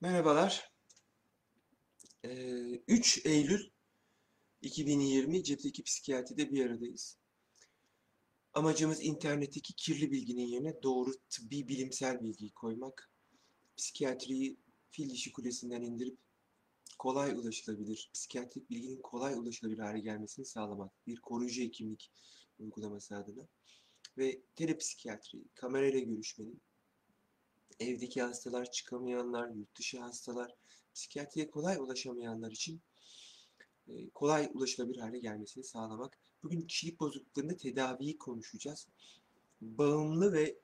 Merhabalar. Ee, 3 Eylül 2020 Cepteki Psikiyatri'de bir aradayız. Amacımız internetteki kirli bilginin yerine doğru tıbbi bilimsel bilgiyi koymak. Psikiyatriyi fil dişi kulesinden indirip kolay ulaşılabilir, psikiyatrik bilginin kolay ulaşılabilir hale gelmesini sağlamak. Bir koruyucu hekimlik uygulaması adına. Ve telepsikiyatri, kamerayla görüşmenin evdeki hastalar, çıkamayanlar, yurt dışı hastalar, psikiyatriye kolay ulaşamayanlar için e, kolay ulaşılabilir hale gelmesini sağlamak. Bugün kişilik bozukluklarında tedaviyi konuşacağız. Bağımlı ve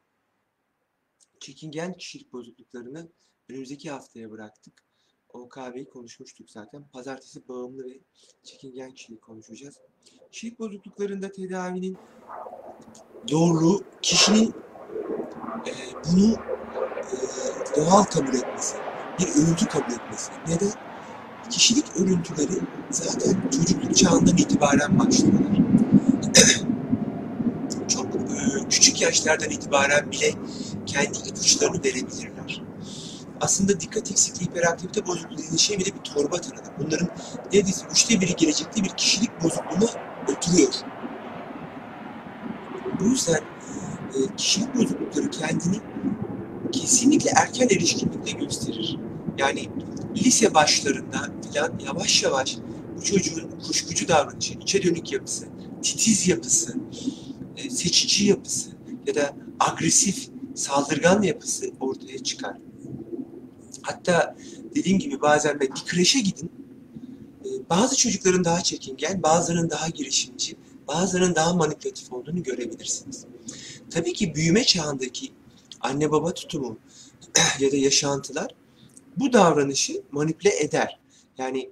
çekingen kişilik bozukluklarını önümüzdeki haftaya bıraktık. OKB'yi konuşmuştuk zaten. Pazartesi bağımlı ve çekingen kişilik konuşacağız. Kişilik bozukluklarında tedavinin doğruluğu kişinin e, bunu doğal kabul etmesi, bir örüntü kabul etmesi. Neden? Kişilik örüntüleri zaten çocukluk çağından itibaren başlıyorlar. Çok e, küçük yaşlardan itibaren bile kendi ipuçlarını verebilirler. Aslında dikkat eksikliği, hiperaktivite bozukluğu dediğin şey bile bir torba tanıdır. Bunların neredeyse üçte biri gelecekte bir kişilik bozukluğuna oturuyor. Bu yüzden e, kişilik bozuklukları kendini kesinlikle erken erişkinlikte gösterir. Yani lise başlarında falan yavaş yavaş bu çocuğun kuşkucu davranışı, içe dönük yapısı, titiz yapısı, e, seçici yapısı ya da agresif, saldırgan yapısı ortaya çıkar. Hatta dediğim gibi bazen ben bir kreşe gidin, e, bazı çocukların daha çekingen, bazılarının daha girişimci, bazılarının daha manipülatif olduğunu görebilirsiniz. Tabii ki büyüme çağındaki anne baba tutumu ya da yaşantılar bu davranışı manipüle eder. Yani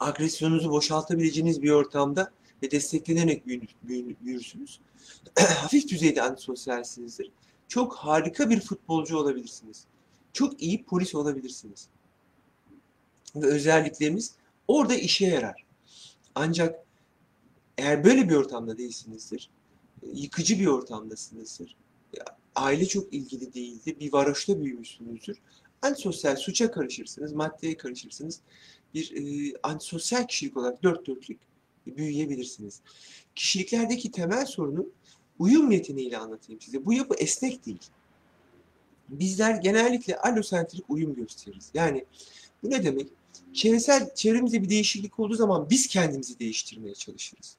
agresyonunuzu boşaltabileceğiniz bir ortamda ve desteklenerek büyürsünüz. Hafif düzeyde antisosyalsinizdir. Çok harika bir futbolcu olabilirsiniz. Çok iyi polis olabilirsiniz. Ve özellikleriniz orada işe yarar. Ancak eğer böyle bir ortamda değilsinizdir, yıkıcı bir ortamdasınızdır, aile çok ilgili değildi, bir varoşta büyümüşsünüzdür, antisosyal suça karışırsınız, maddeye karışırsınız, bir e, antisosyal kişilik olarak dört dörtlük büyüyebilirsiniz. Kişiliklerdeki temel sorunu uyum yeteneğiyle anlatayım size. Bu yapı esnek değil. Bizler genellikle allosentrik uyum gösteririz. Yani bu ne demek? Çevresel, çevremizde bir değişiklik olduğu zaman biz kendimizi değiştirmeye çalışırız.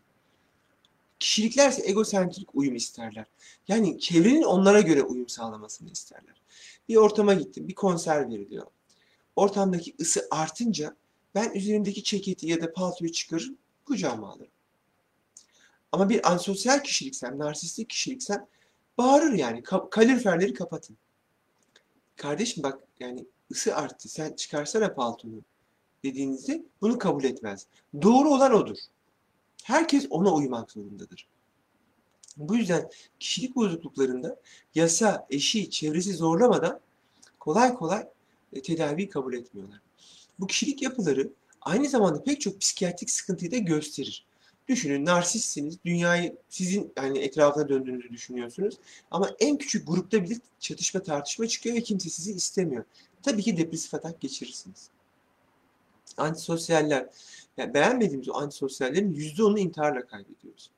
Kişiliklerse egosentrik uyum isterler. Yani çevrenin onlara göre uyum sağlamasını isterler. Bir ortama gittim, bir konser veriliyor. Ortamdaki ısı artınca ben üzerimdeki ceketi ya da paltoyu çıkarır, kucağıma alırım. Ama bir ansosyal kişiliksem, narsistik kişiliksem bağırır yani. Kaloriferleri kapatın. Kardeşim bak yani ısı arttı. Sen çıkarsana paltonu dediğinizde bunu kabul etmez. Doğru olan odur. Herkes ona uymak zorundadır. Bu yüzden kişilik bozukluklarında yasa, eşi, çevresi zorlamadan kolay kolay e, tedavi kabul etmiyorlar. Bu kişilik yapıları aynı zamanda pek çok psikiyatrik sıkıntıyı da gösterir. Düşünün narsistsiniz, dünyayı sizin yani etrafına döndüğünüzü düşünüyorsunuz. Ama en küçük grupta bile çatışma tartışma çıkıyor ve kimse sizi istemiyor. Tabii ki depresif atak geçirirsiniz. Antisosyaller, yani beğenmediğimiz o antisosyallerin %10'unu intiharla kaybediyoruz.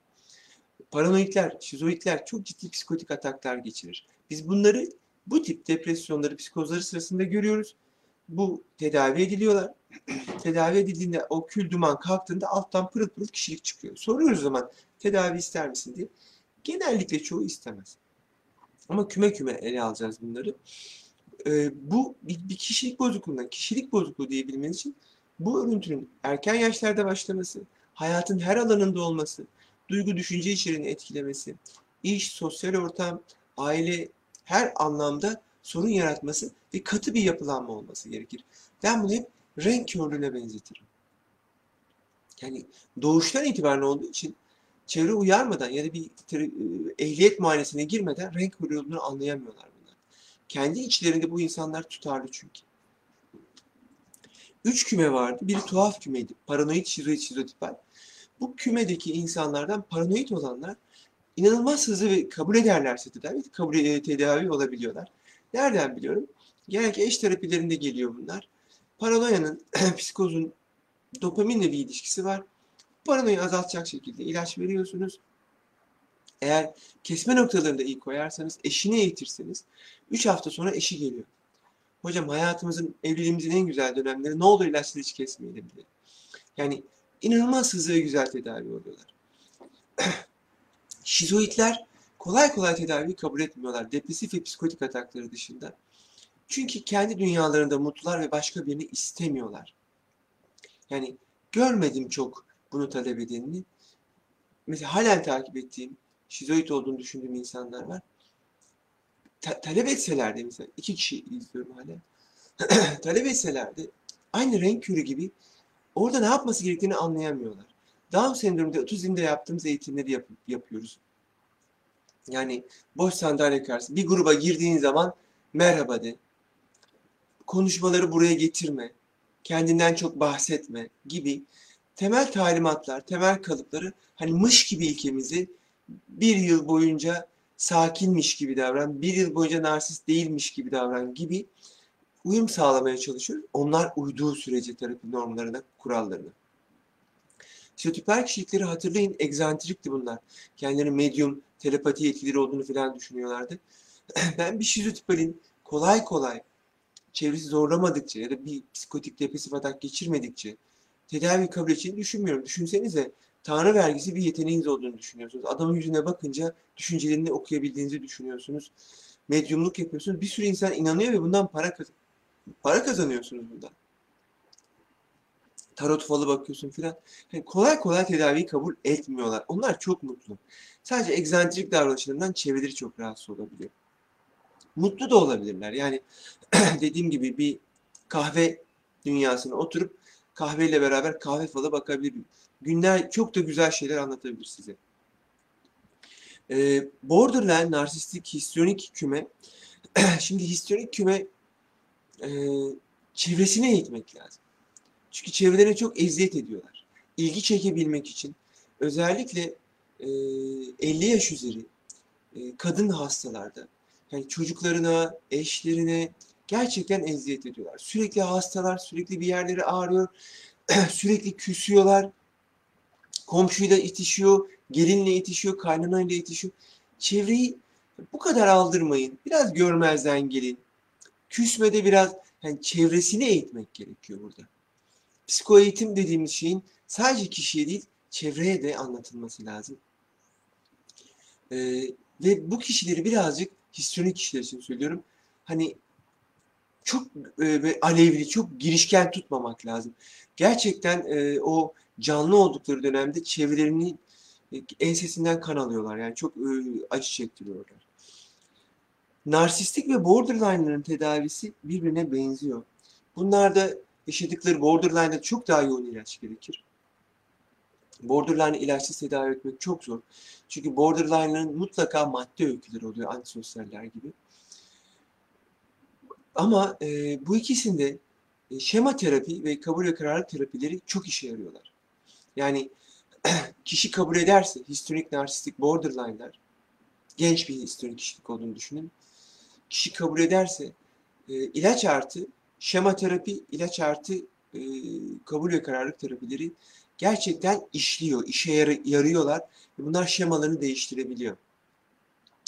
Paranoidler, şizoidler çok ciddi psikotik ataklar geçirir. Biz bunları bu tip depresyonları, psikozları sırasında görüyoruz. Bu tedavi ediliyorlar. tedavi edildiğinde o kül duman kalktığında alttan pırıl pırıl kişilik çıkıyor. Soruyoruz zaman tedavi ister misin diye. Genellikle çoğu istemez. Ama küme küme ele alacağız bunları. Ee, bu bir, bir kişilik bozukluğundan, kişilik bozukluğu diyebilmeniz için bu örüntünün erken yaşlarda başlaması, hayatın her alanında olması, duygu düşünce içeriğini etkilemesi, iş, sosyal ortam, aile her anlamda sorun yaratması ve katı bir yapılanma olması gerekir. Ben bunu hep renk körlüğüne benzetirim. Yani doğuştan itibaren olduğu için çevre uyarmadan ya da bir e, ehliyet muayenesine girmeden renk körü olduğunu anlayamıyorlar bunlar. Kendi içlerinde bu insanlar tutarlı çünkü. Üç küme vardı. Biri tuhaf kümeydi. Paranoid, şizotipal. Bu kümedeki insanlardan paranoid olanlar inanılmaz hızlı ve kabul ederlerse tedavi, kabul e, tedavi olabiliyorlar. Nereden biliyorum? Genellikle eş terapilerinde geliyor bunlar. Paranoyanın, psikozun dopaminle bir ilişkisi var. Paranoyu azaltacak şekilde ilaç veriyorsunuz. Eğer kesme noktalarında iyi koyarsanız, eşini eğitirseniz 3 hafta sonra eşi geliyor. Hocam hayatımızın, evliliğimizin en güzel dönemleri ne olur ilaçları hiç kesmeyelim diye. Yani inanılmaz hızlı ve güzel tedavi oluyorlar. Şizoidler kolay kolay tedaviyi kabul etmiyorlar. Depresif ve psikotik atakları dışında. Çünkü kendi dünyalarında mutlular ve başka birini istemiyorlar. Yani görmedim çok bunu talep edenini. Mesela halen takip ettiğim, şizoid olduğunu düşündüğüm insanlar var. Ta- talep etselerdi mesela, iki kişi izliyorum hala. talep etselerdi aynı renk körü gibi orada ne yapması gerektiğini anlayamıyorlar. Down sendromda otizmde yaptığımız eğitimleri yap- yapıyoruz. Yani boş sandalye karşısında bir gruba girdiğin zaman merhaba de. Konuşmaları buraya getirme. Kendinden çok bahsetme gibi temel talimatlar, temel kalıpları hani mış gibi ilkemizi bir yıl boyunca sakinmiş gibi davran, bir yıl boyunca narsist değilmiş gibi davran gibi uyum sağlamaya çalışıyoruz. Onlar uyduğu sürece terapi normlarına, kurallarına. Stereotipler kişilikleri hatırlayın, egzantrikti bunlar. Kendileri medyum, telepati yetkileri olduğunu falan düşünüyorlardı. ben bir şizotipalin kolay kolay çevresi zorlamadıkça ya da bir psikotik depresif atak geçirmedikçe tedavi kabul edeceğini düşünmüyorum. Düşünsenize Tanrı vergisi bir yeteneğiniz olduğunu düşünüyorsunuz. Adamın yüzüne bakınca düşüncelerini okuyabildiğinizi düşünüyorsunuz. Medyumluk yapıyorsunuz. Bir sürü insan inanıyor ve bundan para para kazanıyorsunuz bundan. Tarot falı bakıyorsun filan. Yani kolay kolay tedaviyi kabul etmiyorlar. Onlar çok mutlu. Sadece egzantrik davranışlarından çevreleri çok rahatsız olabiliyor. Mutlu da olabilirler. Yani dediğim gibi bir kahve dünyasına oturup kahveyle beraber kahve falı bakabilir. Günler çok da güzel şeyler anlatabilir size. Ee, borderline narsistik histrionik küme. Şimdi histrionik küme e, çevresine eğitmek lazım. Çünkü çevrelerine çok eziyet ediyorlar. İlgi çekebilmek için özellikle e, 50 yaş üzeri e, kadın hastalarda yani çocuklarına, eşlerine gerçekten eziyet ediyorlar. Sürekli hastalar, sürekli bir yerleri ağrıyor, sürekli küsüyorlar. Komşuyla itişiyor, gelinle itişiyor, kaynanayla itişiyor. Çevreyi bu kadar aldırmayın. Biraz görmezden gelin. Küsmede biraz yani çevresini eğitmek gerekiyor burada. Psiko eğitim dediğimiz şeyin sadece kişiye değil, çevreye de anlatılması lazım. Ee, ve bu kişileri birazcık histrionik kişiler için söylüyorum. Hani çok e, alevli, çok girişken tutmamak lazım. Gerçekten e, o canlı oldukları dönemde çevrelerinin e, ensesinden kan alıyorlar. Yani çok e, acı çektiriyorlar. Narsistik ve borderline'ların tedavisi birbirine benziyor. Bunlarda yaşadıkları borderline'da çok daha yoğun ilaç gerekir. Borderline ilaçsız tedavi etmek çok zor. Çünkü borderline'ların mutlaka madde öyküleri oluyor antisosyaller gibi. Ama e, bu ikisinde e, şema terapi ve kabul ve kararlılık terapileri çok işe yarıyorlar. Yani kişi kabul ederse historik narsistik borderline'lar genç bir historik kişilik olduğunu düşünün. Kişi kabul ederse e, ilaç artı şema terapi, ilaç artı e, kabul ve kararlılık terapileri gerçekten işliyor, işe yarıyorlar. Bunlar şemalarını değiştirebiliyor.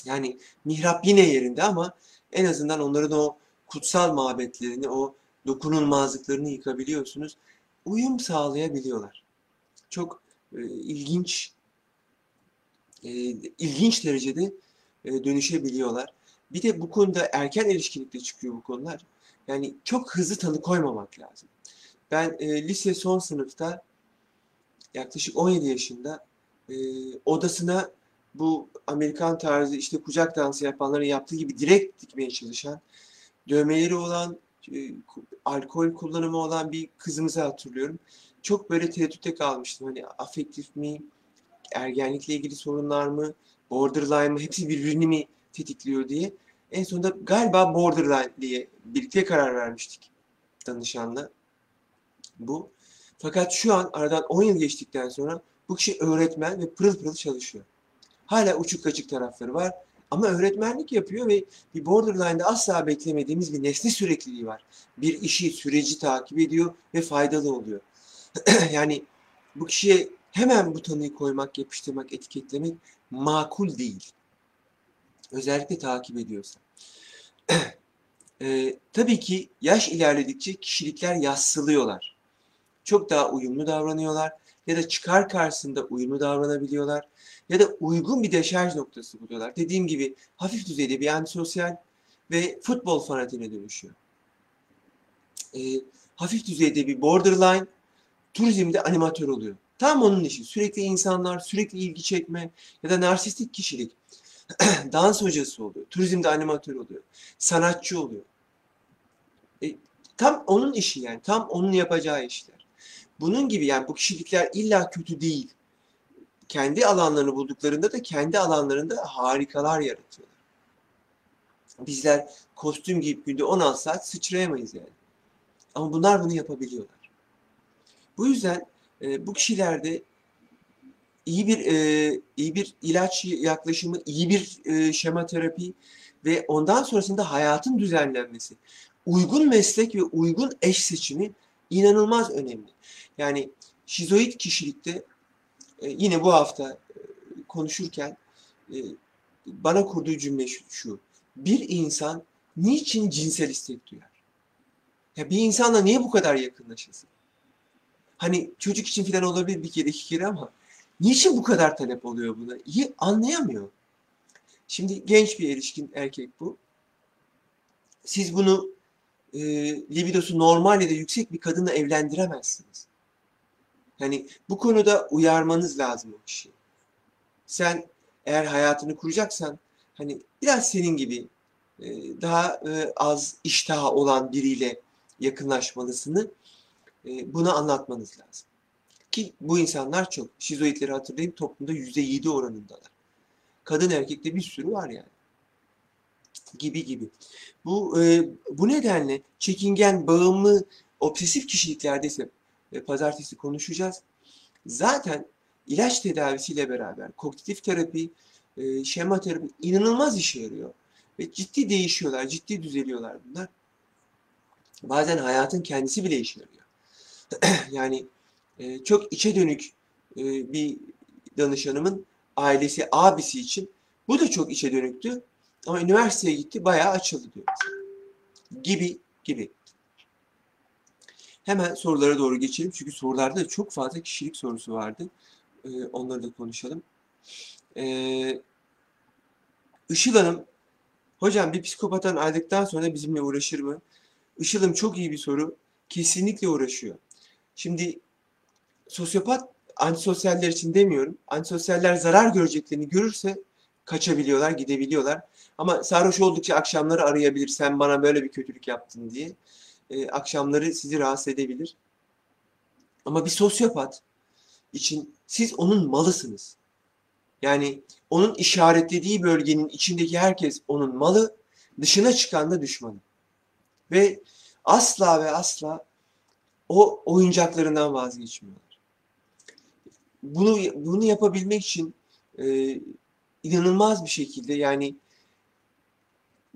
Yani mihrap yine yerinde ama en azından onların o kutsal mabetlerini, o dokunulmazlıklarını yıkabiliyorsunuz. Uyum sağlayabiliyorlar. Çok e, ilginç e, ilginç derecede e, dönüşebiliyorlar. Bir de bu konuda erken erişkinlikte çıkıyor bu konular. Yani çok hızlı tanı koymamak lazım. Ben e, lise son sınıfta yaklaşık 17 yaşında e, odasına bu Amerikan tarzı işte kucak dansı yapanların yaptığı gibi direkt dikmeye çalışan, dövmeleri olan, e, alkol kullanımı olan bir kızımızı hatırlıyorum. Çok böyle tereddütte kalmıştım. Hani afektif mi, ergenlikle ilgili sorunlar mı, borderline mı, hepsi birbirini mi tetikliyor diye. En sonunda galiba borderline diye birlikte karar vermiştik danışanla. Bu. Fakat şu an aradan 10 yıl geçtikten sonra bu kişi öğretmen ve pırıl pırıl çalışıyor. Hala uçuk kaçık tarafları var Ama öğretmenlik yapıyor ve bir borderline'da asla beklemediğimiz bir nesne sürekliliği var. Bir işi, süreci takip ediyor ve faydalı oluyor. yani bu kişiye hemen bu tanıyı koymak, yapıştırmak, etiketlemek makul değil. Özellikle takip ediyorsa. e, tabii ki yaş ilerledikçe kişilikler yassılıyorlar. Çok daha uyumlu davranıyorlar ya da çıkar karşısında uyumlu davranabiliyorlar ya da uygun bir deşarj noktası buluyorlar. Dediğim gibi hafif düzeyde bir antisosyal ve futbol fanatine dönüşüyor. E, hafif düzeyde bir borderline, turizmde animatör oluyor. Tam onun işi. Sürekli insanlar, sürekli ilgi çekme ya da narsistik kişilik. Dans hocası oluyor. Turizmde animatör oluyor. Sanatçı oluyor. E, tam onun işi yani. Tam onun yapacağı işler. Bunun gibi yani bu kişilikler illa kötü değil. Kendi alanlarını bulduklarında da kendi alanlarında harikalar yaratıyorlar. Bizler kostüm giyip günde 16 saat sıçrayamayız yani. Ama bunlar bunu yapabiliyorlar. Bu yüzden e, bu kişilerde iyi bir e, iyi bir ilaç yaklaşımı, iyi bir e, şema terapi ve ondan sonrasında hayatın düzenlenmesi, uygun meslek ve uygun eş seçimi inanılmaz önemli. Yani şizoid kişilikte e, yine bu hafta e, konuşurken e, bana kurduğu cümle şu. Bir insan niçin cinsel istek duyar? Ya bir insanla niye bu kadar yakınlaşırsın? Hani çocuk için falan olabilir bir kere iki kere ama niçin bu kadar talep oluyor buna? İyi anlayamıyor. Şimdi genç bir erişkin erkek bu. Siz bunu e, libidosu normal ya da yüksek bir kadınla evlendiremezsiniz. Yani bu konuda uyarmanız lazım o kişiyi. Sen eğer hayatını kuracaksan hani biraz senin gibi e, daha e, az iştaha olan biriyle yakınlaşmalısını e, bunu anlatmanız lazım. Ki bu insanlar çok. Şizoidleri hatırlayın toplumda %7 oranındalar. Kadın erkekte bir sürü var yani. Gibi gibi. Bu e, bu nedenle çekingen, bağımlı, obsesif kişiliklerde ise e, pazartesi konuşacağız. Zaten ilaç tedavisiyle beraber kognitif terapi, e, şema terapi inanılmaz işe yarıyor. Ve ciddi değişiyorlar, ciddi düzeliyorlar bunlar. Bazen hayatın kendisi bile işe yarıyor. yani e, çok içe dönük e, bir danışanımın ailesi, abisi için bu da çok içe dönüktü. Ama üniversiteye gitti, bayağı açıldı diyor. Gibi gibi. Hemen sorulara doğru geçelim. Çünkü sorularda da çok fazla kişilik sorusu vardı. Ee, onları da konuşalım. Ee, Işıl Hanım, hocam bir psikopattan aldıktan sonra bizimle uğraşır mı? Işıl Hanım çok iyi bir soru. Kesinlikle uğraşıyor. Şimdi sosyopat antisosyaller için demiyorum. Antisosyaller zarar göreceklerini görürse kaçabiliyorlar, gidebiliyorlar. Ama sarhoş oldukça akşamları arayabilir. Sen bana böyle bir kötülük yaptın diye. E, akşamları sizi rahatsız edebilir. Ama bir sosyopat için siz onun malısınız. Yani onun işaretlediği bölgenin içindeki herkes onun malı, dışına çıkan da düşmanı. Ve asla ve asla o oyuncaklarından vazgeçmiyorlar. Bunu bunu yapabilmek için e, inanılmaz bir şekilde yani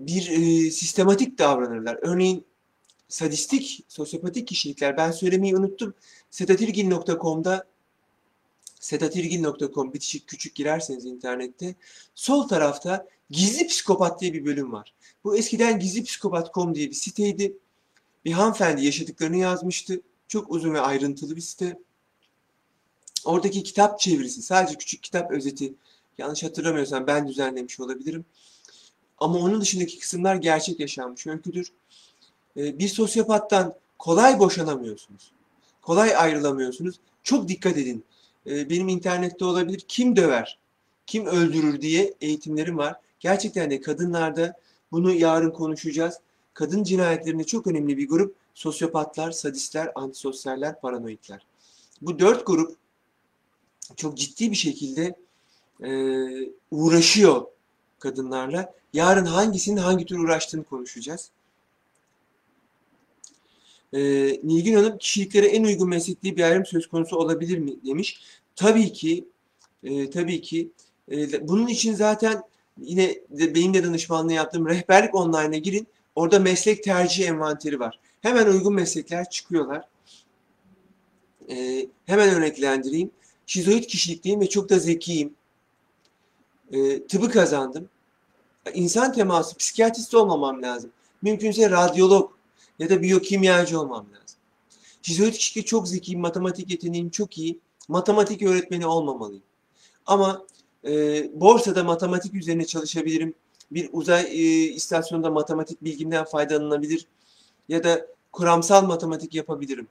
bir e, sistematik davranırlar. Örneğin sadistik, sosyopatik kişilikler ben söylemeyi unuttum. Setatirgil.com'da setatirgil.com bitişik küçük girerseniz internette sol tarafta gizli psikopat diye bir bölüm var. Bu eskiden gizli psikopat.com diye bir siteydi. Bir hanımefendi yaşadıklarını yazmıştı. Çok uzun ve ayrıntılı bir site. Oradaki kitap çevirisi, sadece küçük kitap özeti, yanlış hatırlamıyorsam ben düzenlemiş olabilirim. Ama onun dışındaki kısımlar gerçek yaşanmış öyküdür. Ee, bir sosyopattan kolay boşanamıyorsunuz. Kolay ayrılamıyorsunuz. Çok dikkat edin. Ee, benim internette olabilir kim döver, kim öldürür diye eğitimlerim var. Gerçekten de kadınlarda bunu yarın konuşacağız. Kadın cinayetlerinde çok önemli bir grup sosyopatlar, sadistler, antisosyaller, paranoidler. Bu dört grup çok ciddi bir şekilde e, uğraşıyor kadınlarla. Yarın hangisinin hangi tür uğraştığını konuşacağız. E, Nilgün Hanım kişiliklere en uygun meslekli bir ayrım söz konusu olabilir mi demiş. Tabii ki, e, tabii ki. E, bunun için zaten Yine de benim de danışmanlığı yaptığım rehberlik online'a girin. Orada meslek tercih envanteri var. Hemen uygun meslekler çıkıyorlar. Ee, hemen örneklendireyim. Şizoid kişilikteyim ve çok da zekiyim. Ee, tıbı kazandım. İnsan teması, psikiyatrist olmamam lazım. Mümkünse radyolog ya da biyokimyacı olmam lazım. Şizoid kişilikte çok zekiyim, matematik yeteneğim çok iyi. Matematik öğretmeni olmamalıyım. Ama e, borsada matematik üzerine çalışabilirim. Bir uzay e, istasyonunda matematik bilgimden faydalanabilir. Ya da kuramsal matematik yapabilirim.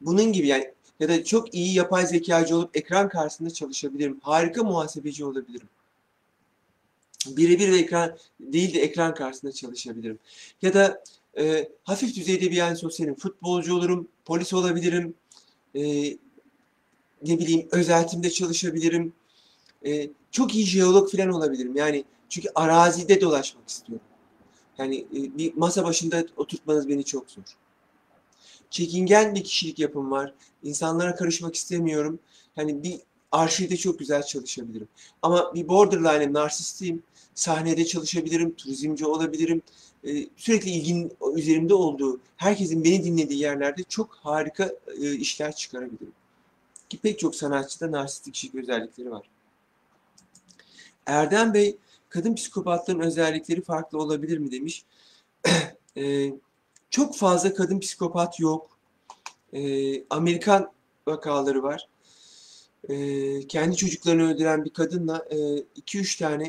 Bunun gibi yani ya da çok iyi yapay zekacı olup ekran karşısında çalışabilirim. Harika muhasebeci olabilirim. Birebir de ekran değil de ekran karşısında çalışabilirim. Ya da e, hafif düzeyde bir yani sosyalim. Futbolcu olurum, polis olabilirim. E, ne bileyim özeltimde çalışabilirim. E, çok iyi jeolog falan olabilirim. Yani çünkü arazide dolaşmak istiyorum. Yani e, bir masa başında oturtmanız beni çok zor. Çekingen bir kişilik yapım var. İnsanlara karışmak istemiyorum. Yani bir arşivde çok güzel çalışabilirim. Ama bir borderline'im, narsistiyim. Sahnede çalışabilirim, turizmci olabilirim. Ee, sürekli ilgin üzerimde olduğu, herkesin beni dinlediği yerlerde çok harika e, işler çıkarabilirim. Ki pek çok sanatçıda narsistik kişilik özellikleri var. Erdem Bey, kadın psikopatların özellikleri farklı olabilir mi demiş. e, çok fazla kadın psikopat yok. E, Amerikan vakaları var. E, kendi çocuklarını öldüren bir kadınla 2-3 e, tane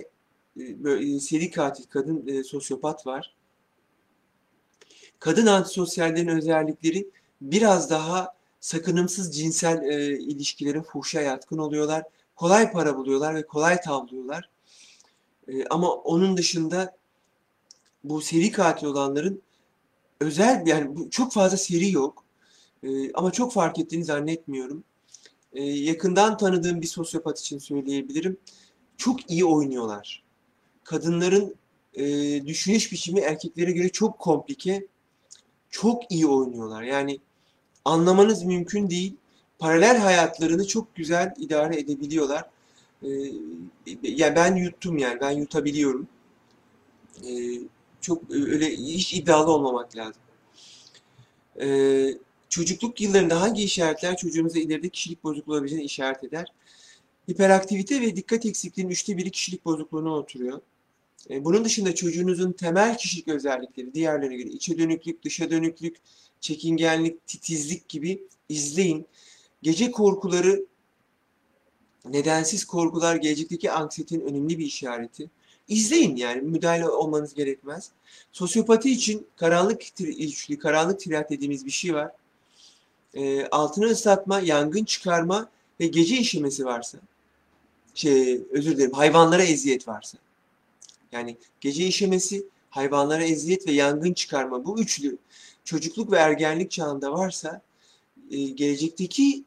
e, böyle, seri katil kadın e, sosyopat var. Kadın antisosyallerin özellikleri biraz daha sakınımsız cinsel e, ilişkilerin fuhşa yatkın oluyorlar. Kolay para buluyorlar ve kolay tavlıyorlar. E, ama onun dışında bu seri katil olanların özel yani çok fazla seri yok. E, ama çok fark ettiğini zannetmiyorum. E, yakından tanıdığım bir sosyopat için söyleyebilirim. Çok iyi oynuyorlar. Kadınların e, düşünüş biçimi erkeklere göre çok komplike. Çok iyi oynuyorlar. Yani anlamanız mümkün değil. Paralel hayatlarını çok güzel idare edebiliyorlar. E, yani ben yuttum yani ben yutabiliyorum. E, çok öyle hiç iddialı olmamak lazım. Ee, çocukluk yıllarında hangi işaretler çocuğumuza ileride kişilik bozukluğu olabileceğini işaret eder? Hiperaktivite ve dikkat eksikliğinin üçte biri kişilik bozukluğuna oturuyor. Ee, bunun dışında çocuğunuzun temel kişilik özellikleri diğerlerine göre içe dönüklük, dışa dönüklük, çekingenlik, titizlik gibi izleyin. Gece korkuları, nedensiz korkular gelecekteki anksiyetenin önemli bir işareti. İzleyin yani müdahale olmanız gerekmez. Sosyopati için karanlık ilişkili, karanlık tirat dediğimiz bir şey var. E, altını ıslatma, yangın çıkarma ve gece işemesi varsa, şey, özür dilerim, hayvanlara eziyet varsa. Yani gece işemesi, hayvanlara eziyet ve yangın çıkarma bu üçlü çocukluk ve ergenlik çağında varsa e, gelecekteki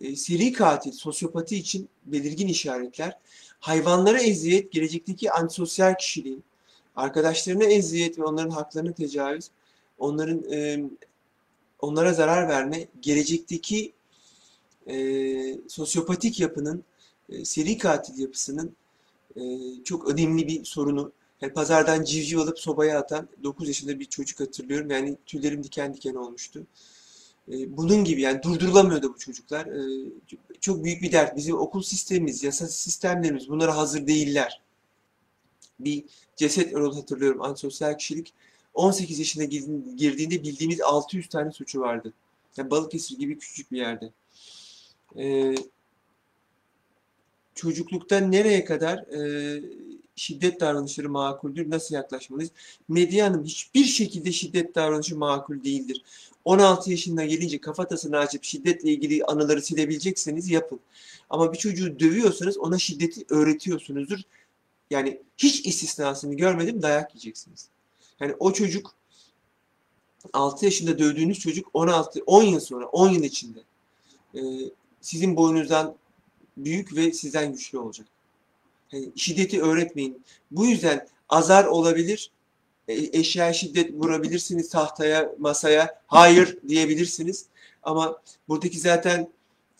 e, seri katil, sosyopati için belirgin işaretler hayvanlara eziyet, gelecekteki antisosyal kişiliğin, arkadaşlarına eziyet ve onların haklarına tecavüz, onların e, onlara zarar verme, gelecekteki e, sosyopatik yapının, e, seri katil yapısının e, çok önemli bir sorunu. Yani pazardan civciv alıp sobaya atan 9 yaşında bir çocuk hatırlıyorum. Yani tüylerim diken diken olmuştu. E, bunun gibi yani durdurulamıyordu bu çocuklar. E, çok büyük bir dert. Bizim okul sistemimiz, yasa sistemlerimiz bunlara hazır değiller. Bir ceset rol hatırlıyorum antisosyal kişilik. 18 yaşına girdiğinde bildiğimiz 600 tane suçu vardı. Yani Balıkesir gibi küçük bir yerde. Ee, çocuklukta nereye kadar e, şiddet davranışları makuldür? Nasıl yaklaşmalıyız? Medya Hanım hiçbir şekilde şiddet davranışı makul değildir. 16 yaşına gelince kafatasını açıp şiddetle ilgili anıları silebilecekseniz yapın. Ama bir çocuğu dövüyorsanız ona şiddeti öğretiyorsunuzdur. Yani hiç istisnasını görmedim dayak yiyeceksiniz. Yani o çocuk 6 yaşında dövdüğünüz çocuk 16 10 yıl sonra 10 yıl içinde e, sizin boyunuzdan büyük ve sizden güçlü olacak. Yani şiddeti öğretmeyin. Bu yüzden azar olabilir e, eşya şiddet vurabilirsiniz tahtaya, masaya. Hayır diyebilirsiniz. Ama buradaki zaten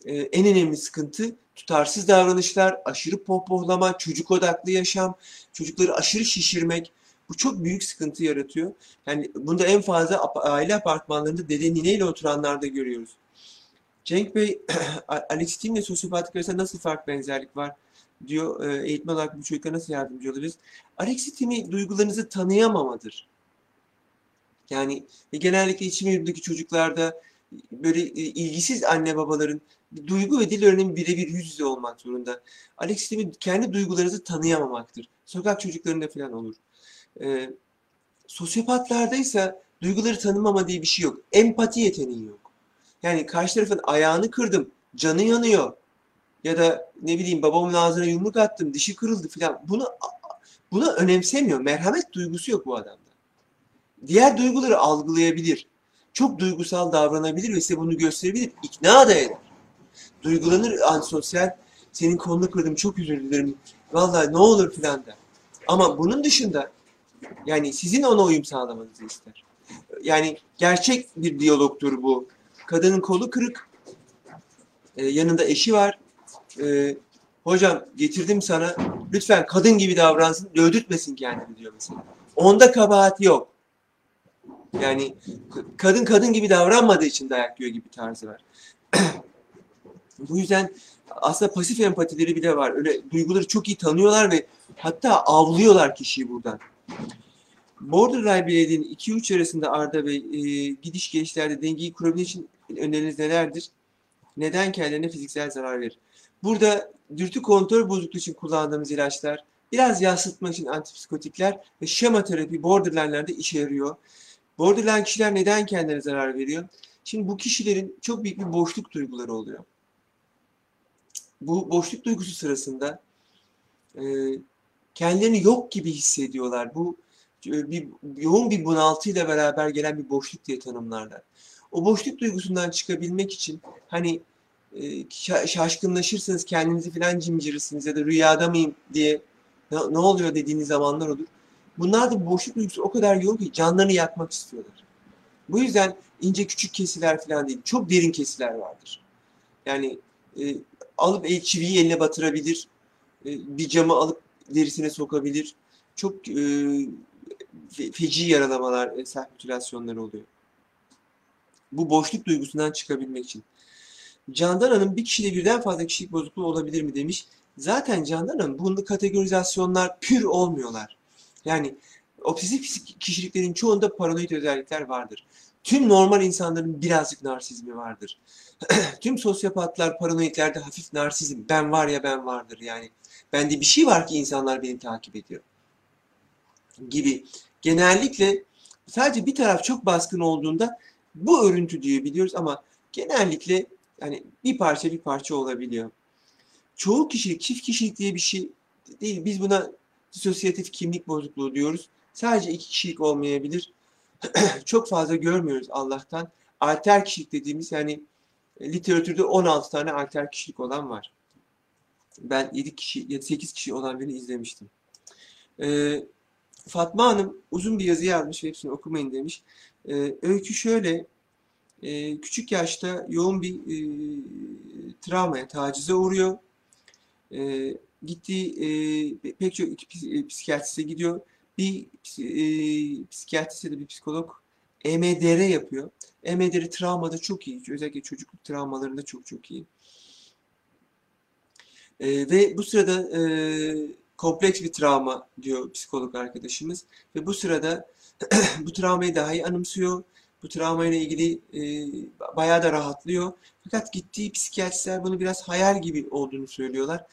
e, en önemli sıkıntı tutarsız davranışlar, aşırı pohpohlama, çocuk odaklı yaşam, çocukları aşırı şişirmek. Bu çok büyük sıkıntı yaratıyor. Yani bunda en fazla aile apartmanlarında dede nineyle oturanlarda görüyoruz. Cenk Bey, Alex ile sosyopatik arasında nasıl fark benzerlik var diyor. E, eğitmen olarak bu çocuklara nasıl yardımcı olabiliriz? Alexitimi duygularınızı tanıyamamadır. Yani e, genellikle içim yurdundaki çocuklarda böyle e, ilgisiz anne babaların duygu ve dil öğrenimi birebir yüz yüze olmak zorunda. Alexitimi kendi duygularınızı tanıyamamaktır. Sokak çocuklarında falan olur. E, sosyopatlarda ise duyguları tanımama diye bir şey yok. Empati yeteneği yok. Yani karşı tarafın ayağını kırdım, canı yanıyor. Ya da ne bileyim babamın ağzına yumruk attım, dişi kırıldı falan. Bunu bunu önemsemiyor. Merhamet duygusu yok bu adamda. Diğer duyguları algılayabilir. Çok duygusal davranabilir ve size bunu gösterebilir. İkna da eder. Duygulanır antisosyal. Senin kolunu kırdım çok özür dilerim. Vallahi ne olur filan der. Ama bunun dışında yani sizin ona uyum sağlamanızı ister. Yani gerçek bir diyalogtur bu. Kadının kolu kırık. Ee, yanında eşi var. Ee, hocam getirdim sana. Lütfen kadın gibi davransın. Dövdürtmesin kendini diyor mesela. Onda kabahat yok. Yani kadın kadın gibi davranmadığı için dayak yiyor gibi tarzı var. Bu yüzden aslında pasif empatileri bile var. Öyle duyguları çok iyi tanıyorlar ve hatta avlıyorlar kişiyi buradan. Borderline bireylerin 2-3 arasında Arda Bey e, gidiş gelişlerde dengeyi kurabilmek için öneriniz nelerdir? Neden kendilerine fiziksel zarar verir? Burada dürtü kontrol bozukluğu için kullandığımız ilaçlar, biraz yansıtma için antipsikotikler ve şema terapi borderline'lerde işe yarıyor. Borderline kişiler neden kendilerine zarar veriyor? Şimdi bu kişilerin çok büyük bir boşluk duyguları oluyor. Bu boşluk duygusu sırasında e, kendilerini yok gibi hissediyorlar. Bu e, bir yoğun bir bunaltıyla beraber gelen bir boşluk diye tanımlarlar. O boşluk duygusundan çıkabilmek için hani e, şaşkınlaşırsınız kendinizi filan cimcirirsiniz ya da rüyada mıyım diye ne, oluyor dediğiniz zamanlar olur. Bunlar da boşluk duygusu o kadar yoğun ki canlarını yakmak istiyorlar. Bu yüzden ince küçük kesiler falan değil, çok derin kesiler vardır. Yani e, alıp el çiviyi eline batırabilir, e, bir camı alıp derisine sokabilir. Çok e, feci yaralamalar, e, serpütülasyonları oluyor. Bu boşluk duygusundan çıkabilmek için. Candan Hanım bir kişide birden fazla kişilik bozukluğu olabilir mi demiş. Zaten Candan Hanım bunu kategorizasyonlar pür olmuyorlar. Yani obsesif kişiliklerin çoğunda paranoid özellikler vardır. Tüm normal insanların birazcık narsizmi vardır. Tüm sosyopatlar, paranoidlerde hafif narsizm, ben var ya ben vardır yani. Bende bir şey var ki insanlar beni takip ediyor. Gibi. Genellikle sadece bir taraf çok baskın olduğunda bu örüntü diye biliyoruz ama genellikle yani bir parça bir parça olabiliyor. Çoğu kişilik, çift kişilik diye bir şey değil. Biz buna disosyatif kimlik bozukluğu diyoruz. Sadece iki kişilik olmayabilir. Çok fazla görmüyoruz Allah'tan. Alter kişilik dediğimiz yani literatürde 16 tane alter kişilik olan var. Ben 7 kişi ya 8 kişi olan birini izlemiştim. Ee, Fatma Hanım uzun bir yazı yazmış ve hepsini okumayın demiş. Ee, öykü şöyle e, küçük yaşta yoğun bir e, travmaya, tacize uğruyor. E, gittiği e, pek çok e, psikiyatriste gidiyor. Bir e, psikiyatrist ya da bir psikolog EMDR yapıyor. EMDR travmada çok iyi. Özellikle çocukluk travmalarında çok çok iyi. E, ve bu sırada e, kompleks bir travma diyor psikolog arkadaşımız. Ve bu sırada bu travmayı daha iyi anımsıyor. Bu travmayla ilgili e, bayağı da rahatlıyor. Fakat gittiği psikiyatristler bunu biraz hayal gibi olduğunu söylüyorlar.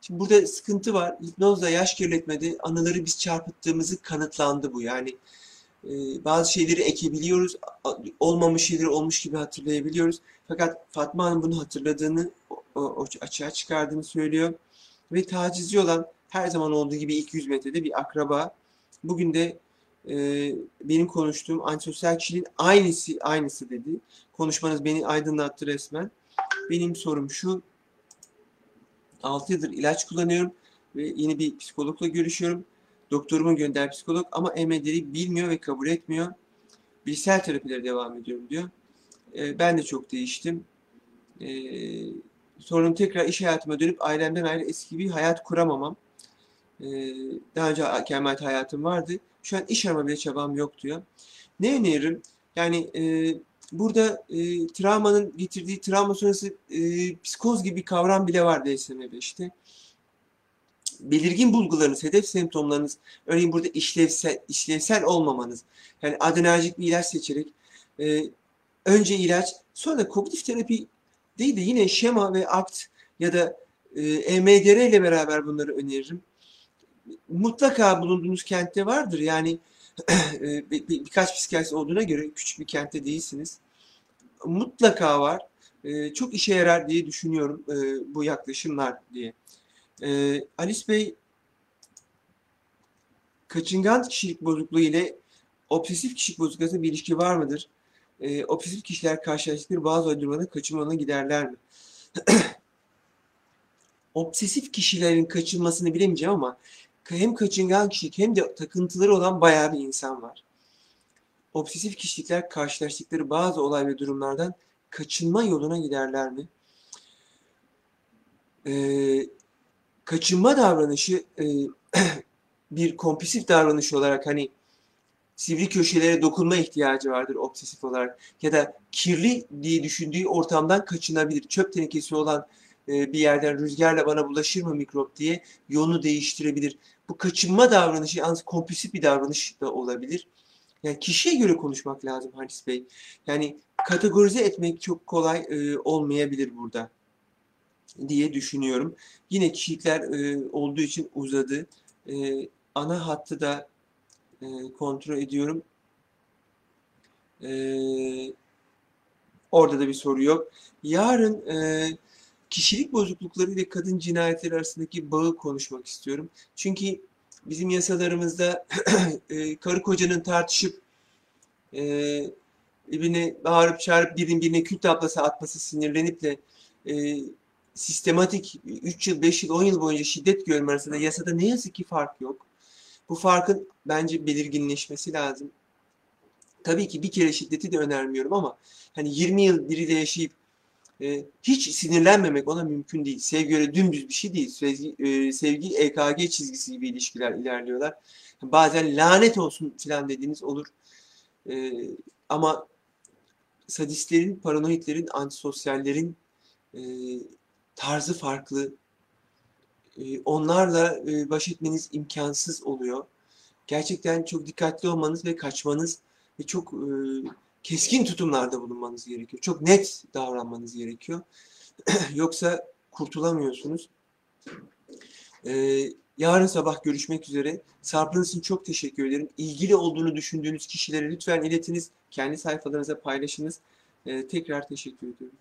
Şimdi burada sıkıntı var. Hipnozla yaş kirletmede anıları biz çarpıttığımızı kanıtlandı bu. Yani e, bazı şeyleri ekebiliyoruz. Olmamış şeyleri olmuş gibi hatırlayabiliyoruz. Fakat Fatma Hanım bunu hatırladığını, o, açığa çıkardığını söylüyor. Ve tacizci olan her zaman olduğu gibi ilk 100 metrede bir akraba. Bugün de e, benim konuştuğum antisosyal kişiliğin aynısı, aynısı dedi. Konuşmanız beni aydınlattı resmen. Benim sorum şu, 6 yıldır ilaç kullanıyorum ve yeni bir psikologla görüşüyorum. Doktorumun gönder psikolog ama EMDR'i bilmiyor ve kabul etmiyor. Bilsel terapilere devam ediyorum diyor. E, ben de çok değiştim. E, Sorun tekrar iş hayatıma dönüp ailemden ayrı eski bir hayat kuramamam. Ee, daha önce kemal hayatım vardı. Şu an iş arama bile çabam yok diyor. Ne öneririm? Yani e, burada e, travmanın getirdiği travma sonrası e, psikoz gibi bir kavram bile var DSM-5'te. Belirgin bulgularınız, hedef semptomlarınız, örneğin burada işlevsel, işlevsel olmamanız, yani adrenerjik bir ilaç seçerek e, önce ilaç, sonra kognitif terapi değil de yine şema ve akt ya da e, EMDR ile beraber bunları öneririm. Mutlaka bulunduğunuz kentte vardır. Yani e, bir, bir, birkaç psikiyatrist olduğuna göre küçük bir kentte değilsiniz. Mutlaka var. E, çok işe yarar diye düşünüyorum e, bu yaklaşımlar diye. E, Alice Bey kaçıngan kişilik bozukluğu ile obsesif kişilik bozukluğu bir ilişki var mıdır? E, obsesif kişiler karşılaştıkları bazı uydurmadan kaçınma giderler mi? obsesif kişilerin kaçınmasını bilemeyeceğim ama hem kaçıngan kişilik hem de takıntıları olan bayağı bir insan var. Obsesif kişilikler karşılaştıkları bazı olay ve durumlardan kaçınma yoluna giderler mi? Ee, kaçınma davranışı e, bir kompulsif davranış olarak hani sivri köşelere dokunma ihtiyacı vardır obsesif olarak ya da kirli diye düşündüğü ortamdan kaçınabilir. Çöp tenekesi olan e, bir yerden rüzgarla bana bulaşır mı mikrop diye yolunu değiştirebilir. Bu kaçınma davranışı yalnız kompulsif bir davranış da olabilir. Yani kişiye göre konuşmak lazım Halis Bey. Yani kategorize etmek çok kolay e, olmayabilir burada diye düşünüyorum. Yine kişilikler e, olduğu için uzadı. E, ana hattı da e, kontrol ediyorum. E, orada da bir soru yok. Yarın e, kişilik bozuklukları ve kadın cinayetleri arasındaki bağı konuşmak istiyorum. Çünkü bizim yasalarımızda e, karı kocanın tartışıp e, birbirine bağırıp çağırıp birinin birine kül tablası atması sinirlenip de e, sistematik 3 yıl, 5 yıl, 10 yıl boyunca şiddet görme arasında yasada ne yazık ki fark yok. Bu farkın bence belirginleşmesi lazım. Tabii ki bir kere şiddeti de önermiyorum ama hani 20 yıl biriyle yaşayıp e, hiç sinirlenmemek ona mümkün değil. Sevgi öyle dümdüz bir şey değil. Sevgi, e, sevgi EKG çizgisi gibi ilişkiler ilerliyorlar. Bazen lanet olsun filan dediğiniz olur. E, ama sadistlerin, paranoidlerin, antisosyallerin e, tarzı farklı. E, onlarla e, baş etmeniz imkansız oluyor. Gerçekten çok dikkatli olmanız ve kaçmanız ve çok e, keskin tutumlarda bulunmanız gerekiyor. Çok net davranmanız gerekiyor. Yoksa kurtulamıyorsunuz. Ee, yarın sabah görüşmek üzere. Sabrınız için çok teşekkür ederim. İlgili olduğunu düşündüğünüz kişilere lütfen iletiniz. Kendi sayfalarınıza paylaşınız. Ee, tekrar teşekkür ediyorum.